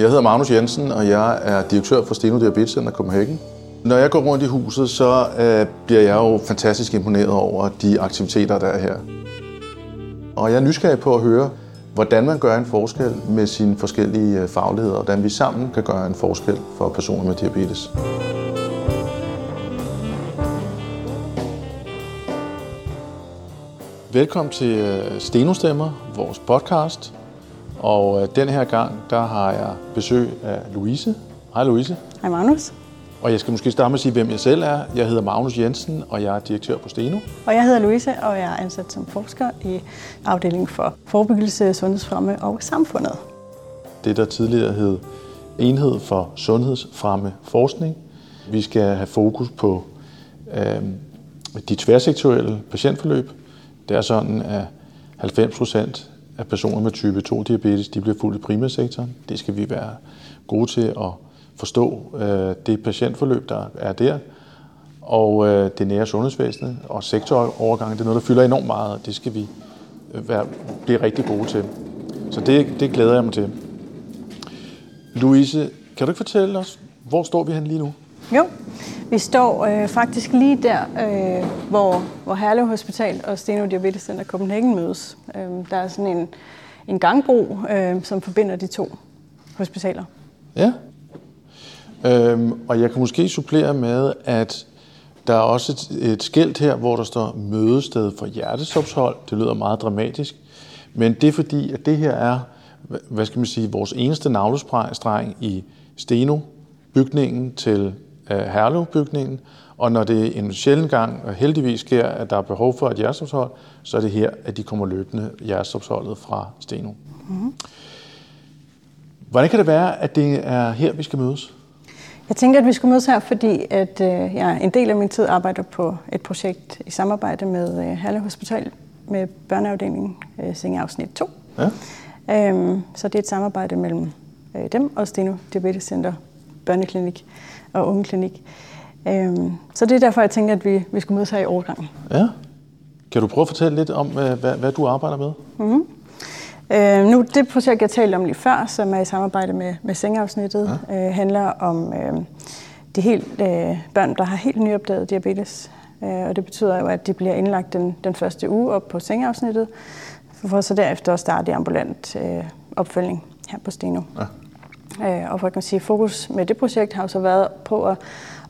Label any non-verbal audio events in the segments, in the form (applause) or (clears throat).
Jeg hedder Magnus Jensen, og jeg er direktør for Steno Diabetes Center Copenhagen. Når jeg går rundt i huset, så øh, bliver jeg jo fantastisk imponeret over de aktiviteter, der er her. Og jeg er nysgerrig på at høre, hvordan man gør en forskel med sine forskellige øh, fagligheder, og hvordan vi sammen kan gøre en forskel for personer med diabetes. Velkommen til øh, Stenostemmer, vores podcast. Og øh, den her gang, der har jeg besøg af Louise. Hej Louise. Hej Magnus. Og jeg skal måske starte med at sige, hvem jeg selv er. Jeg hedder Magnus Jensen, og jeg er direktør på Steno. Og jeg hedder Louise, og jeg er ansat som forsker i afdelingen for forebyggelse, sundhedsfremme og samfundet. Det, der tidligere hed Enhed for Sundhedsfremme Forskning. Vi skal have fokus på øh, de tværsektorielle patientforløb. Det er sådan, at 90 procent af personer med type 2-diabetes de bliver fuldt i primærsektoren. Det skal vi være gode til at forstå øh, det patientforløb, der er der, og øh, det nære sundhedsvæsenet og sektorovergangen, det er noget, der fylder enormt meget, og det skal vi øh, være, blive rigtig gode til. Så det, det glæder jeg mig til. Louise, kan du ikke fortælle os, hvor står vi hen lige nu? Jo, vi står øh, faktisk lige der, øh, hvor, hvor Herlev Hospital og Steno Diabetes Center Copenhagen mødes. Øh, der er sådan en, en gangbro, øh, som forbinder de to hospitaler. Ja, øhm, og jeg kan måske supplere med, at der er også et, et skilt her, hvor der står mødested for hjertestopshold. Det lyder meget dramatisk, men det er fordi, at det her er, hvad skal man sige, vores eneste navlestreng i Steno-bygningen til Herlev-bygningen, og når det en sjældent gang og heldigvis sker, at der er behov for et hjertestopshold, så er det her, at de kommer løbende hjertestopsholdet fra Steno. Mm-hmm. Hvordan kan det være, at det er her, vi skal mødes? Jeg tænker, at vi skulle mødes her, fordi at, øh, jeg en del af min tid arbejder på et projekt i samarbejde med øh, Herlev Hospital med børneafdelingen øh, Sengeafsnit 2. Ja. Øhm, så det er et samarbejde mellem øh, dem og Steno Diabetes Center Børneklinik og Ungeklinik. Øhm, så det er derfor, jeg tænker, at vi, vi skulle mødes her i overgangen. Ja. Kan du prøve at fortælle lidt om, hvad, hvad du arbejder med? Mm-hmm. Øh, nu, det projekt, jeg talte om lige før, som er i samarbejde med, med sengeafsnittet, ja. øh, handler om øh, de helt, øh, børn, der har helt nyopdaget diabetes. Øh, og det betyder jo, at de bliver indlagt den, den første uge op på sengeafsnittet, for så derefter at starte i ambulant øh, opfølgning her på Steno. Ja. Øh, og for at kan sige, fokus med det projekt har jo så været på at,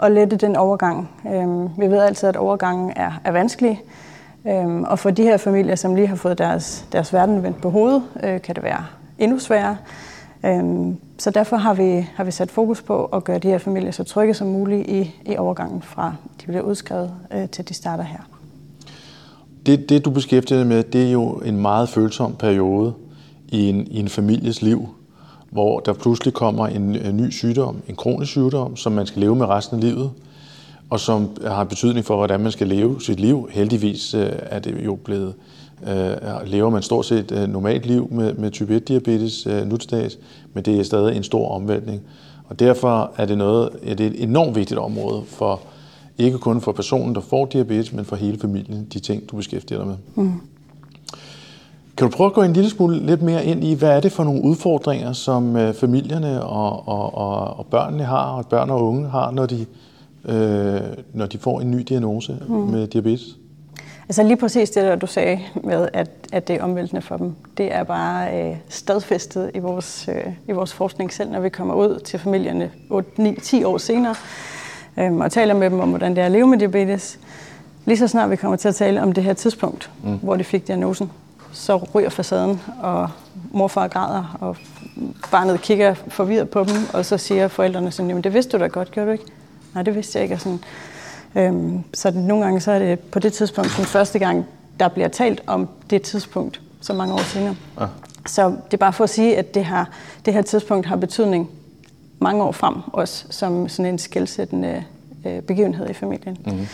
at lette den overgang. Øh, vi ved altid, at overgangen er, er vanskelig, Øhm, og for de her familier, som lige har fået deres, deres verden vendt på hovedet, øh, kan det være endnu sværere. Øhm, så derfor har vi, har vi sat fokus på at gøre de her familier så trygge som muligt i, i overgangen fra de bliver udskrevet øh, til de starter her. Det, det du beskæftiger dig med, det er jo en meget følsom periode i en, i en families liv, hvor der pludselig kommer en, ny sygdom, en kronisk sygdom, som man skal leve med resten af livet og som har betydning for, hvordan man skal leve sit liv. Heldigvis øh, er det jo blevet, øh, lever man stort set øh, normalt liv med, med type 1-diabetes nu til dags, men det er stadig en stor omvæltning. Og derfor er det, noget, ja, det er et enormt vigtigt område for ikke kun for personen, der får diabetes, men for hele familien, de ting, du beskæftiger dig med. Mm. Kan du prøve at gå en lille smule lidt mere ind i, hvad er det for nogle udfordringer, som familierne og, og, og, og børnene har, og børn og unge har, når de øh, når de får en ny diagnose mm. med diabetes? Altså lige præcis det, der du sagde med, at, at det er omvæltende for dem, det er bare øh, stadfæstet i vores, øh, i vores forskning selv, når vi kommer ud til familierne 8, 9, 10 år senere øh, og taler med dem om, hvordan det er at leve med diabetes. Lige så snart vi kommer til at tale om det her tidspunkt, mm. hvor de fik diagnosen, så ryger facaden, og morfar græder, og barnet kigger forvirret på dem, og så siger forældrene sådan, jamen det vidste du da godt, gjorde du ikke? nej, det vidste jeg ikke. Og sådan, øhm, så nogle gange så er det på det tidspunkt den første gang, der bliver talt om det tidspunkt, så mange år senere. Ja. Så det er bare for at sige, at det, her, det her tidspunkt har betydning mange år frem, også som sådan en skældsættende øh, begivenhed i familien. Mm-hmm.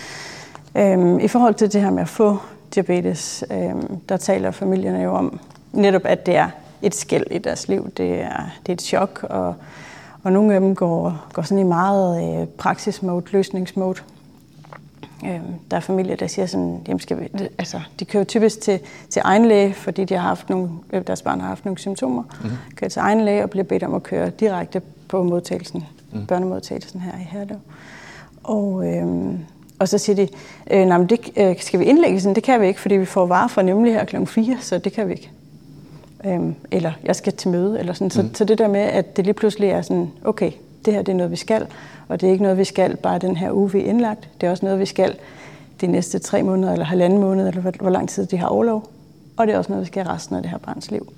Øhm, I forhold til det her med at få diabetes, øhm, der taler familierne jo om netop, at det er et skæld i deres liv. Det er, det er et chok, og og nogle af dem går, går sådan i meget øh, praksismode, løsningsmode. Øh, der er familier, der siger sådan, jamen skal vi, altså, de kører typisk til, til egen læge, fordi de har haft nogle, øh, deres barn har haft nogle symptomer. Mm-hmm. Kører til egen læge og bliver bedt om at køre direkte på modtagelsen, mm. børnemodtagelsen her i Herlev. Og, øh, og så siger de, øh, nej, men det, øh, skal vi indlægge sådan? Det kan vi ikke, fordi vi får varer fra nemlig her kl. 4, så det kan vi ikke. Øhm, eller jeg skal til møde, eller sådan. Så, mm. så det der med, at det lige pludselig er sådan, okay, det her det er noget, vi skal, og det er ikke noget, vi skal bare den her uge, vi er indlagt. Det er også noget, vi skal de næste tre måneder, eller halvanden måned, eller hvor, hvor lang tid de har overlov. Og det er også noget, vi skal resten af det her barns liv.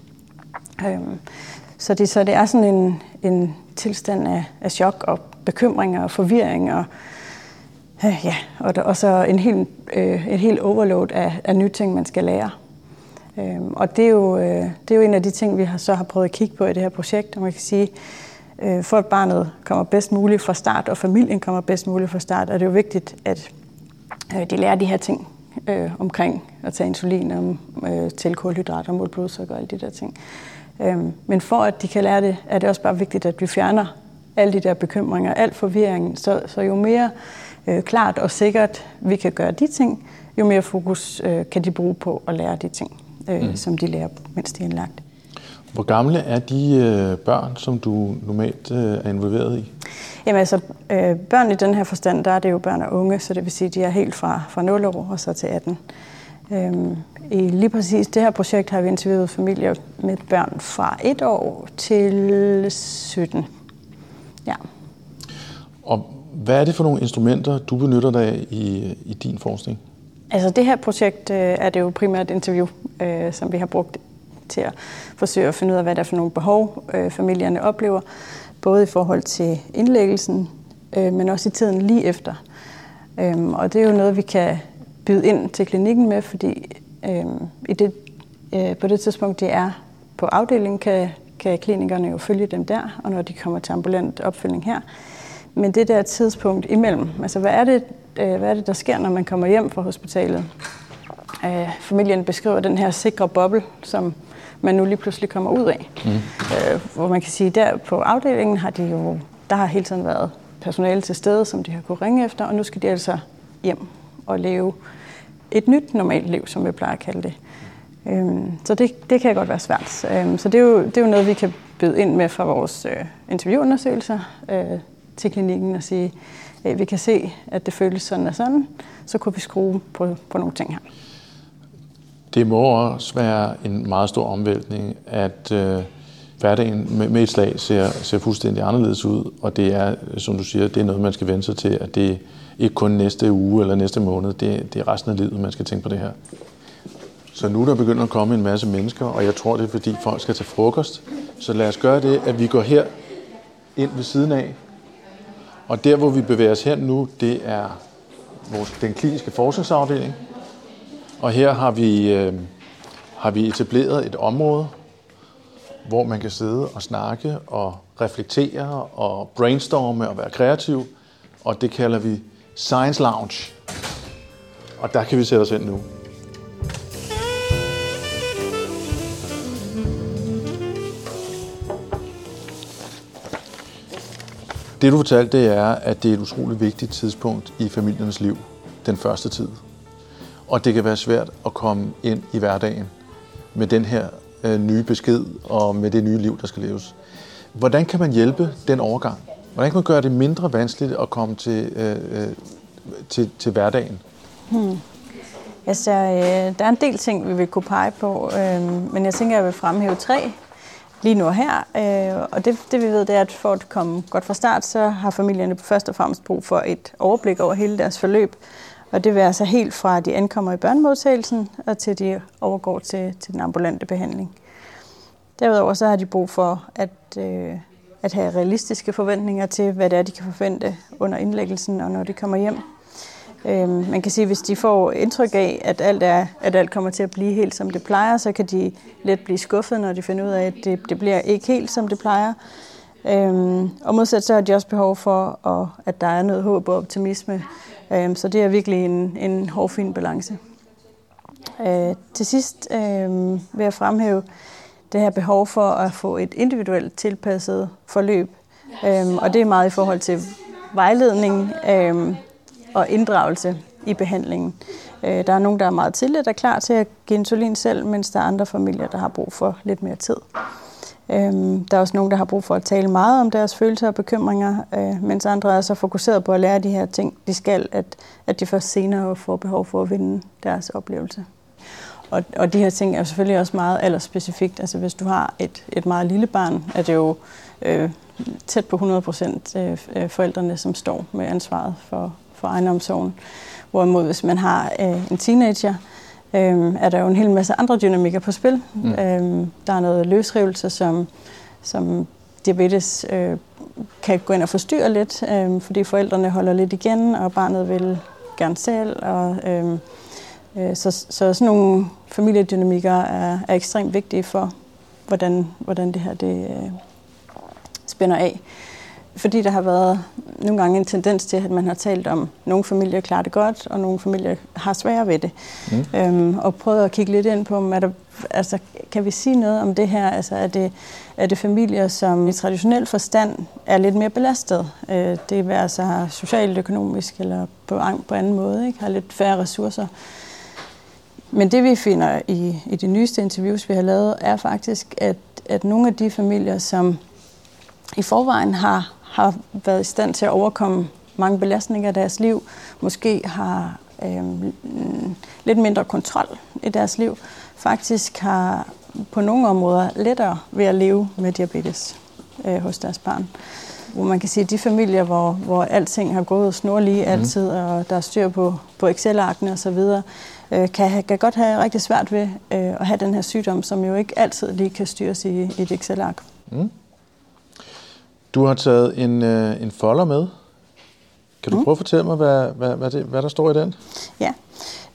Øhm, så, det, så det er sådan en, en tilstand af, af chok og bekymring og forvirring og ja, og, der, og så en helt, øh, et helt overload af, af nye ting, man skal lære. Øhm, og det er, jo, øh, det er jo en af de ting, vi har, så har prøvet at kigge på i det her projekt, og man kan sige, øh, for at barnet kommer bedst muligt fra start, og familien kommer bedst muligt fra start, er det jo vigtigt, at øh, de lærer de her ting øh, omkring at tage insulin, om, øh, til kulhydrater, mål blodsukker og alle de der ting. Øhm, men for at de kan lære det, er det også bare vigtigt, at vi fjerner alle de der bekymringer, al forvirringen. så, så jo mere øh, klart og sikkert vi kan gøre de ting, jo mere fokus øh, kan de bruge på at lære de ting, øh, mm. som de lærer, mens de er indlagt. Hvor gamle er de øh, børn, som du normalt øh, er involveret i? Jamen altså, øh, børn i den her forstand, der er det jo børn og unge, så det vil sige, at de er helt fra, fra 0 år og så til 18. Øhm, I lige præcis det her projekt har vi interviewet familier med børn fra 1 år til 17. Ja. Og hvad er det for nogle instrumenter, du benytter dig af i, i din forskning? Altså det her projekt øh, er det jo primært interview, øh, som vi har brugt til at forsøge at finde ud af, hvad der er for nogle behov, øh, familierne oplever, både i forhold til indlæggelsen, øh, men også i tiden lige efter. Øhm, og det er jo noget, vi kan byde ind til klinikken med, fordi øh, i det, øh, på det tidspunkt, de er på afdelingen, kan, kan klinikerne jo følge dem der, og når de kommer til ambulant opfølgning her. Men det der tidspunkt imellem, altså hvad er det, øh, hvad er det der sker, når man kommer hjem fra hospitalet? Øh, familien beskriver den her sikre boble, som man nu lige pludselig kommer ud af. Mm. Øh, hvor man kan sige, der på afdelingen har de jo, der har hele tiden været personale til stede, som de har kunne ringe efter, og nu skal de altså hjem og leve et nyt normalt liv, som vi plejer at kalde det. Øhm, så det, det kan godt være svært. Øhm, så det er, jo, det er jo noget, vi kan byde ind med fra vores øh, interviewundersøgelser øh, til klinikken og sige, øh, vi kan se, at det føles sådan og sådan, så kunne vi skrue på, på nogle ting her. Det må også være en meget stor omvæltning, at øh, hverdagen med, med et slag ser, ser fuldstændig anderledes ud, og det er, som du siger, det er noget, man skal vende sig til, at det ikke kun næste uge eller næste måned, det, det er resten af livet, man skal tænke på det her. Så nu er der begyndt at komme en masse mennesker, og jeg tror, det er fordi folk skal til frokost. Så lad os gøre det, at vi går her ind ved siden af. Og der, hvor vi bevæger os hen nu, det er vores, den kliniske forskningsafdeling. Og her har vi, øh, har vi etableret et område, hvor man kan sidde og snakke og reflektere og brainstorme og være kreativ. Og det kalder vi Science Lounge. Og der kan vi sætte os ind nu. Det du fortalte, det er, at det er et utroligt vigtigt tidspunkt i familiernes liv, den første tid. Og det kan være svært at komme ind i hverdagen med den her øh, nye besked og med det nye liv, der skal leves. Hvordan kan man hjælpe den overgang? Hvordan kan man gøre det mindre vanskeligt at komme til, øh, øh til, til hverdagen? Hmm. Altså, øh, der er en del ting, vi vil kunne pege på, øh, men jeg tænker, jeg vil fremhæve tre lige nu her. Øh, og det, det vi ved, det er, at for at komme godt fra start, så har familierne først og fremmest brug for et overblik over hele deres forløb. Og det vil altså helt fra, at de ankommer i børnemodtagelsen, og til de overgår til, til den ambulante behandling. Derudover så har de brug for at, øh, at have realistiske forventninger til, hvad det er, de kan forvente under indlæggelsen og når de kommer hjem. Øh, man kan sige, at hvis de får indtryk af, at alt, er, at alt kommer til at blive helt som det plejer, så kan de let blive skuffet, når de finder ud af, at det, det bliver ikke helt som det plejer. Øhm, og modsat så har de også behov for, at, at der er noget håb og optimisme. Øhm, så det er virkelig en, en hårfin balance. Øh, til sidst øh, vil jeg fremhæve det her behov for at få et individuelt tilpasset forløb. Øhm, og det er meget i forhold til vejledning, øhm, og inddragelse i behandlingen. Øh, der er nogen, der er meget tidligt er klar til at give insulin selv, mens der er andre familier, der har brug for lidt mere tid. Øhm, der er også nogen, der har brug for at tale meget om deres følelser og bekymringer, øh, mens andre er så fokuseret på at lære de her ting, de skal, at, at de først senere får behov for at vinde deres oplevelse. Og, og de her ting er selvfølgelig også meget aldersspecifikt. Altså hvis du har et, et meget lille barn, er det jo øh, tæt på 100 procent øh, øh, forældrene, som står med ansvaret for, for egenomsorgen. Hvorimod hvis man har øh, en teenager, øh, er der jo en hel masse andre dynamikker på spil. Mm. Øh, der er noget løsrivelse, som, som diabetes øh, kan gå ind og forstyrre lidt, øh, fordi forældrene holder lidt igen, og barnet vil gerne selv. Og, øh, øh, så, så sådan nogle familiedynamikker er, er ekstremt vigtige for, hvordan, hvordan det her det, øh, spænder af fordi der har været nogle gange en tendens til, at man har talt om, at nogle familier klarer det godt, og nogle familier har svære ved det. Mm. Øhm, og prøvet at kigge lidt ind på, er der, altså, kan vi sige noget om det her? Altså, er, det, er det familier, som i traditionel forstand er lidt mere belastet? Øh, det vil altså socialt, økonomisk eller på, på anden måde, ikke? har lidt færre ressourcer. Men det vi finder i, i de nyeste interviews, vi har lavet, er faktisk, at, at nogle af de familier, som i forvejen har har været i stand til at overkomme mange belastninger i deres liv, måske har øh, lidt mindre kontrol i deres liv, faktisk har på nogle områder lettere ved at leve med diabetes øh, hos deres barn. Hvor man kan sige, at de familier, hvor, hvor alting har gået snorlige mhm. altid, mm. og der er styr på, på Excel-arkene osv., øh, kan, kan godt have rigtig svært ved øh, at have den her sygdom, som jo ikke altid lige kan styres i, i et Excel-ark. Mm. Du har taget en, øh, en folder med. Kan du mm. prøve at fortælle mig, hvad, hvad, hvad, det, hvad der står i den? Ja,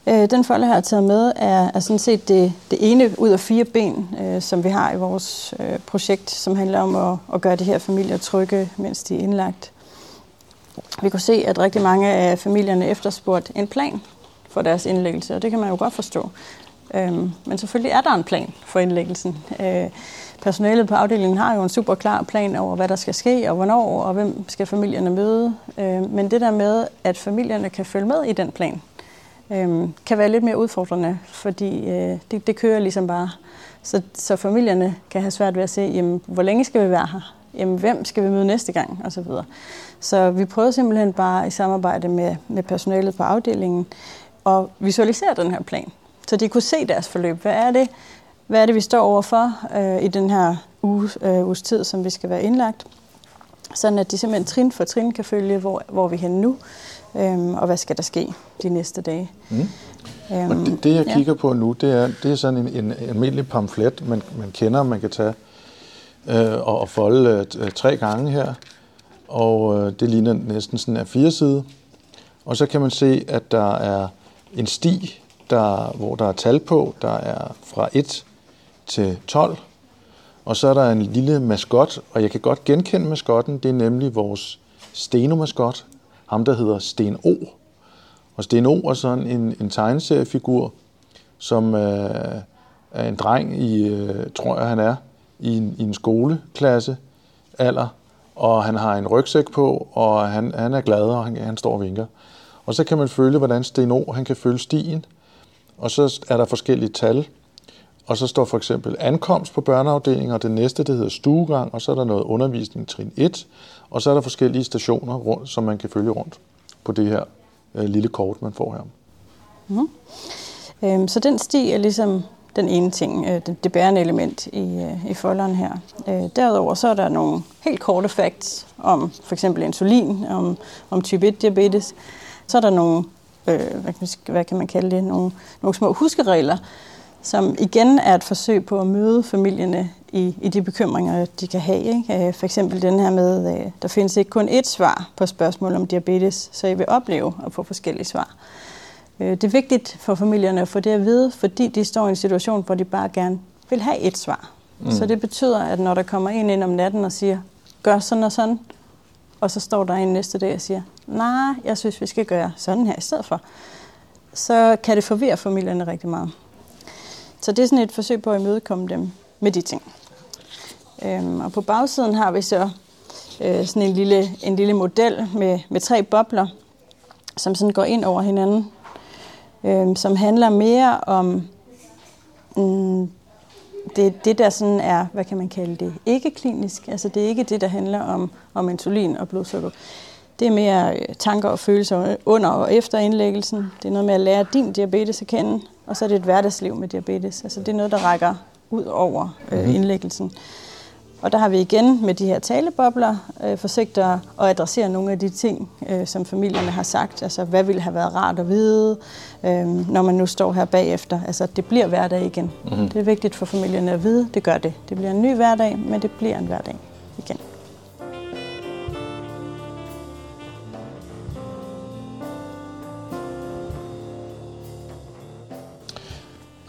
øh, den folder, jeg har taget med, er, er sådan set det, det ene ud af fire ben, øh, som vi har i vores øh, projekt, som handler om at, at gøre de her familier trygge, mens de er indlagt. Vi kunne se, at rigtig mange af familierne efterspurgte en plan for deres indlæggelse, og det kan man jo godt forstå. Øhm, men selvfølgelig er der en plan for indlæggelsen. Øh, personalet på afdelingen har jo en super klar plan over, hvad der skal ske, og hvornår, og hvem skal familierne møde. Øh, men det der med, at familierne kan følge med i den plan, øh, kan være lidt mere udfordrende, fordi øh, det, det kører ligesom bare. Så, så familierne kan have svært ved at se, jamen, hvor længe skal vi være her? Jamen, hvem skal vi møde næste gang? Og så videre. Så vi prøvede simpelthen bare i samarbejde med, med personalet på afdelingen at visualisere den her plan. Så de kunne se deres forløb. Hvad er det, hvad er det, vi står overfor øh, i den her uge, øh, uges tid, som vi skal være indlagt? Sådan at de simpelthen trin for trin kan følge, hvor, hvor vi er henne nu, øh, og hvad skal der ske de næste dage. Mm. Øhm, og det, det, jeg ja. kigger på nu, det er, det er sådan en, en, almindelig pamflet, man, man kender, man kan tage øh, og, og folde øh, tre gange her. Og øh, det ligner næsten sådan en fire side. Og så kan man se, at der er en sti, der, hvor der er tal på. Der er fra 1 til 12. Og så er der en lille maskot, og jeg kan godt genkende maskotten. Det er nemlig vores Steno-maskot, ham der hedder Sten O. Og Sten O er sådan en, en tegneseriefigur, som øh, er en dreng i, øh, tror jeg han er, i en, i en skoleklasse alder, og han har en rygsæk på, og han, han er glad, og han, han står og vinker. Og så kan man følge, hvordan Sten O, han kan følge stien, og så er der forskellige tal, og så står for eksempel ankomst på børneafdelingen, og det næste, det hedder stuegang, og så er der noget undervisning trin 1, og så er der forskellige stationer, rundt, som man kan følge rundt på det her øh, lille kort, man får her. Mm. Øhm, så den sti er ligesom den ene ting, øh, det, det bærende element i, øh, i folderen her. Øh, derudover så er der nogle helt korte facts om for eksempel insulin, om, om type 1 diabetes. Så er der nogle, øh, hvad, kan, man, hvad kan man kalde det, nogle, nogle små huskeregler, som igen er et forsøg på at møde familierne i, i de bekymringer, de kan have. Ikke? Øh, for eksempel den her med, øh, der findes ikke kun ét svar på spørgsmål om diabetes, så I vil opleve at få forskellige svar. Øh, det er vigtigt for familierne at få det at vide, fordi de står i en situation, hvor de bare gerne vil have et svar. Mm. Så det betyder, at når der kommer en ind om natten og siger, gør sådan og sådan, og så står der en næste dag og siger, nej, jeg synes, vi skal gøre sådan her i stedet for, så kan det forvirre familierne rigtig meget. Så det er sådan et forsøg på at imødekomme dem med de ting. Øhm, og på bagsiden har vi så øh, sådan en lille, en lille model med, med tre bobler, som sådan går ind over hinanden. øh, som handler mere om mm, det, det, der sådan er, hvad kan man kalde det, ikke klinisk. Altså det er ikke det, der handler om, om insulin og blodsukker. Det er mere øh, tanker og følelser under og efter indlæggelsen. Det er noget med at lære din diabetes at kende, og så er det et hverdagsliv med diabetes. Altså det er noget, der rækker ud over øh, mhm. indlæggelsen. Og der har vi igen med de her talebobler øh, forsøgt at, at adressere nogle af de ting, øh, som familierne har sagt. Altså, hvad ville have været rart at vide, øh, når man nu står her bagefter. Altså, det bliver hverdag igen. Mm-hmm. Det er vigtigt for familierne at vide, det gør det. Det bliver en ny hverdag, men det bliver en hverdag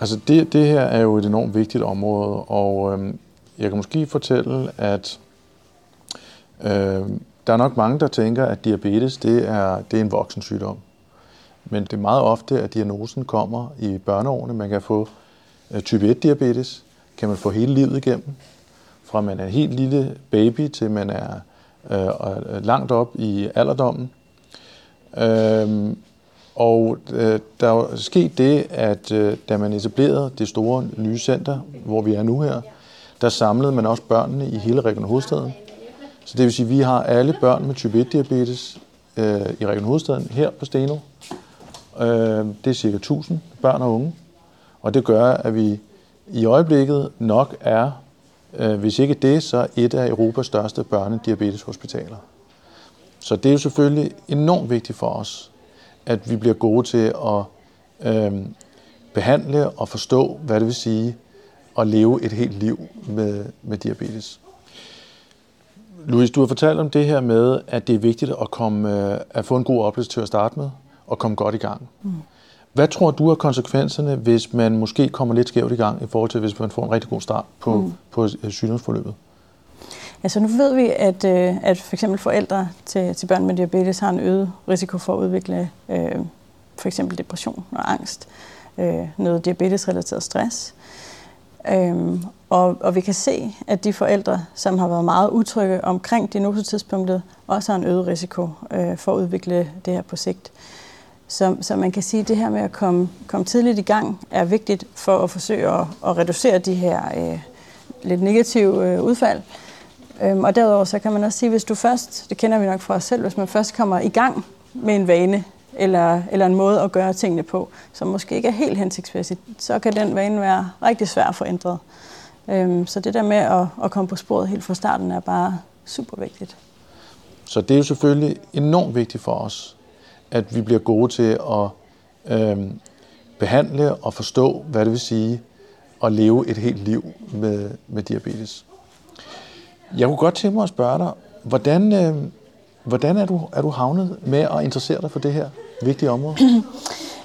Altså det, det her er jo et enormt vigtigt område, og øhm, jeg kan måske fortælle, at øh, der er nok mange, der tænker, at diabetes det er, det er en voksen sygdom. Men det er meget ofte, at diagnosen kommer i børneårene. Man kan få øh, type 1-diabetes, kan man få hele livet igennem. Fra man er en helt lille baby, til man er øh, øh langt op i alderdommen. Øh, og øh, der er sket det, at øh, da man etablerede det store nye center, hvor vi er nu her, der samlede man også børnene i hele Region Hovedstaden. Så det vil sige, at vi har alle børn med type 1-diabetes øh, i Region Hovedstaden her på Steno. Øh, det er cirka 1000 børn og unge. Og det gør, at vi i øjeblikket nok er, øh, hvis ikke det, så et af Europas største børnediabeteshospitaler. Så det er jo selvfølgelig enormt vigtigt for os, at vi bliver gode til at øh, behandle og forstå, hvad det vil sige at leve et helt liv med, med diabetes. Louise, du har fortalt om det her med, at det er vigtigt at, komme, øh, at få en god oplevelse til at starte med, og komme godt i gang. Mm. Hvad tror du er konsekvenserne, hvis man måske kommer lidt skævt i gang, i forhold til, hvis man får en rigtig god start på, mm. på sygdomsforløbet? Altså nu ved vi, at, øh, at for eksempel forældre til, til børn med diabetes har en øget risiko for at udvikle øh, for eksempel depression og angst, øh, noget diabetesrelateret stress. Øhm, og, og vi kan se, at de forældre, som har været meget utrygge omkring diagnosetidspunktet, også har en øget risiko øh, for at udvikle det her på sigt. Så, så man kan sige, at det her med at komme, komme tidligt i gang er vigtigt for at forsøge at, at reducere de her øh, lidt negative øh, udfald. Øhm, og derudover så kan man også sige, hvis du først, det kender vi nok fra os selv, hvis man først kommer i gang med en vane, eller, eller en måde at gøre tingene på, som måske ikke er helt hensigtsmæssigt, så kan den vane være rigtig svær at få ændret. Øhm, så det der med at, at komme på sporet helt fra starten er bare super vigtigt. Så det er jo selvfølgelig enormt vigtigt for os, at vi bliver gode til at øhm, behandle og forstå, hvad det vil sige at leve et helt liv med, med diabetes. Jeg kunne godt tænke mig at spørge dig, hvordan, øh, hvordan er, du, er du havnet med at interessere dig for det her vigtige område? (clears throat)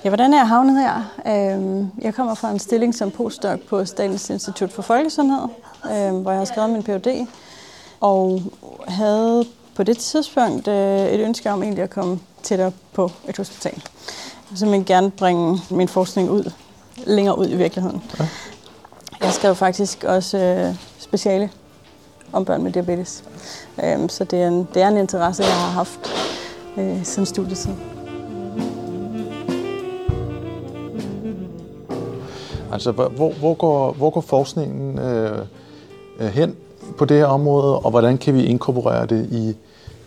Ja, hvordan er jeg havnet her? Øhm, jeg kommer fra en stilling som postdoc på Statens Institut for Folkesundhed, øhm, hvor jeg har skrevet min Ph.D. Og havde på det tidspunkt øh, et ønske om egentlig at komme tættere på et hospital. Så jeg gerne bringe min forskning ud, længere ud i virkeligheden. Jeg skrev faktisk også øh, speciale om børn med diabetes. Øhm, så det er, en, det er en interesse, jeg har haft øh, siden studietiden. Altså, hvor, hvor, går, hvor går forskningen øh, øh, hen på det her område, og hvordan kan vi inkorporere det i,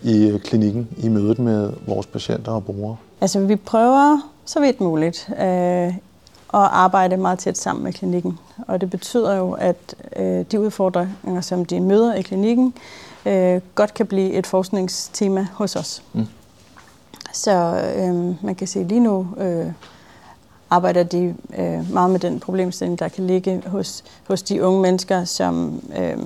i klinikken, i mødet med vores patienter og brugere? Altså, vi prøver så vidt muligt øh, at arbejde meget tæt sammen med klinikken. Og det betyder jo, at øh, de udfordringer, som de møder i klinikken, øh, godt kan blive et forskningstema hos os. Mm. Så øh, man kan se lige nu øh, arbejder de øh, meget med den problemstilling, der kan ligge hos, hos de unge mennesker, som, øh,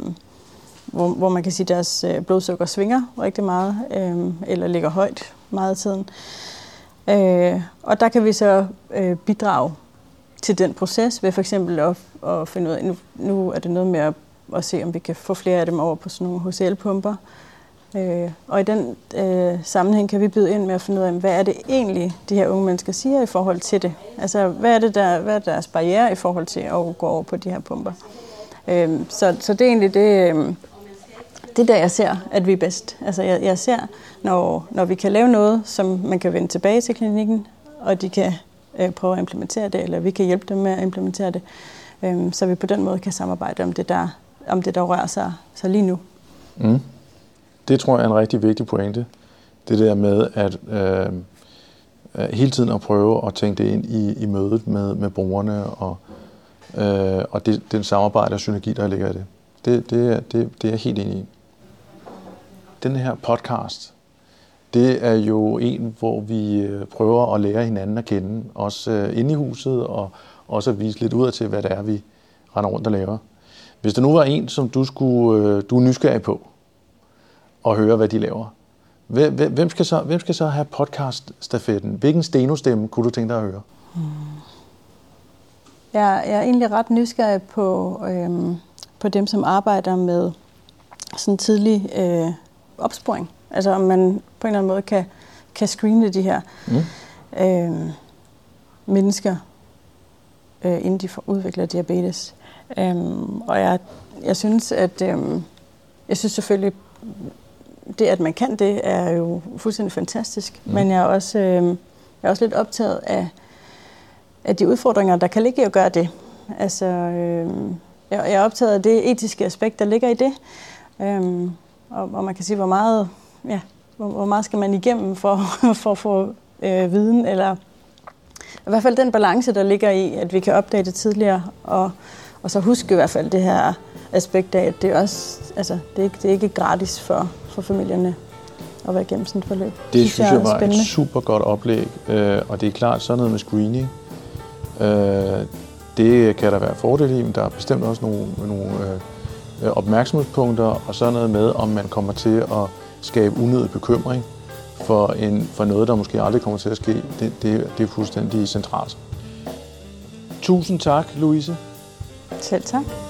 hvor, hvor man kan sige, at deres øh, blodsukker svinger rigtig meget, øh, eller ligger højt meget af tiden. Øh, og der kan vi så øh, bidrage til den proces ved for eksempel at, at finde ud af, nu, nu er det noget med at, at se, om vi kan få flere af dem over på sådan nogle HCL-pumper, Øh, og i den øh, sammenhæng kan vi byde ind med at finde ud af, hvad er det egentlig, de her unge mennesker siger i forhold til det? Altså, hvad er, det der, hvad er deres barriere i forhold til at gå over på de her pumper? Øh, så, så det er egentlig det, øh, det der, jeg ser, at vi er bedst. Altså, jeg, jeg ser, når, når vi kan lave noget, som man kan vende tilbage til klinikken, og de kan øh, prøve at implementere det, eller vi kan hjælpe dem med at implementere det, øh, så vi på den måde kan samarbejde om det, der, om det, der rører sig, sig lige nu. Mm. Det tror jeg er en rigtig vigtig pointe. Det der med at øh, øh, hele tiden at prøve at tænke det ind i, i mødet med, med brugerne og, øh, og det, den samarbejde og synergi, der ligger i det. Det, det, det, det er jeg helt enig i. Den her podcast, det er jo en, hvor vi øh, prøver at lære hinanden at kende, også øh, inde i huset, og også at vise lidt ud til, hvad det er, vi render rundt og laver. Hvis der nu var en, som du, skulle, øh, du er nysgerrig på, og høre, hvad de laver, hvem skal så, hvem skal så have podcast-stafetten? Hvilken stenostemme kunne du tænke dig at høre? Hmm. Jeg, jeg er egentlig ret nysgerrig på, øhm, på dem, som arbejder med sådan tidlig øh, opsporing. Altså om man på en eller anden måde kan, kan screene de her mm. øh, mennesker, øh, inden de får udviklet diabetes. Øh, og jeg, jeg synes, at øh, jeg synes selvfølgelig, det at man kan det, er jo fuldstændig fantastisk. Mm. Men jeg er også, øh, jeg er også lidt optaget af, af de udfordringer, der kan ligge i at gøre det. Altså, øh, jeg, er optaget af det etiske aspekt, der ligger i det. Øh, og, og man kan sige, hvor meget, ja, hvor, hvor meget skal man igennem for, (laughs) for at få øh, viden, eller i hvert fald den balance, der ligger i, at vi kan opdage det tidligere, og, og så huske i hvert fald det her aspekt af, at det også, altså, det er ikke, det er ikke gratis for, for familierne at være igennem sådan et forløb. Det synes, synes jeg var spændende. et super godt oplæg, øh, og det er klart sådan noget med screening. Øh, det kan der være fordele i, men der er bestemt også nogle, nogle øh, Øh, opmærksomhedspunkter og sådan noget med, om man kommer til at skabe unødig bekymring for, en, for noget, der måske aldrig kommer til at ske. Det, det, det er fuldstændig centralt. Tusind tak, Louise. Selv tak.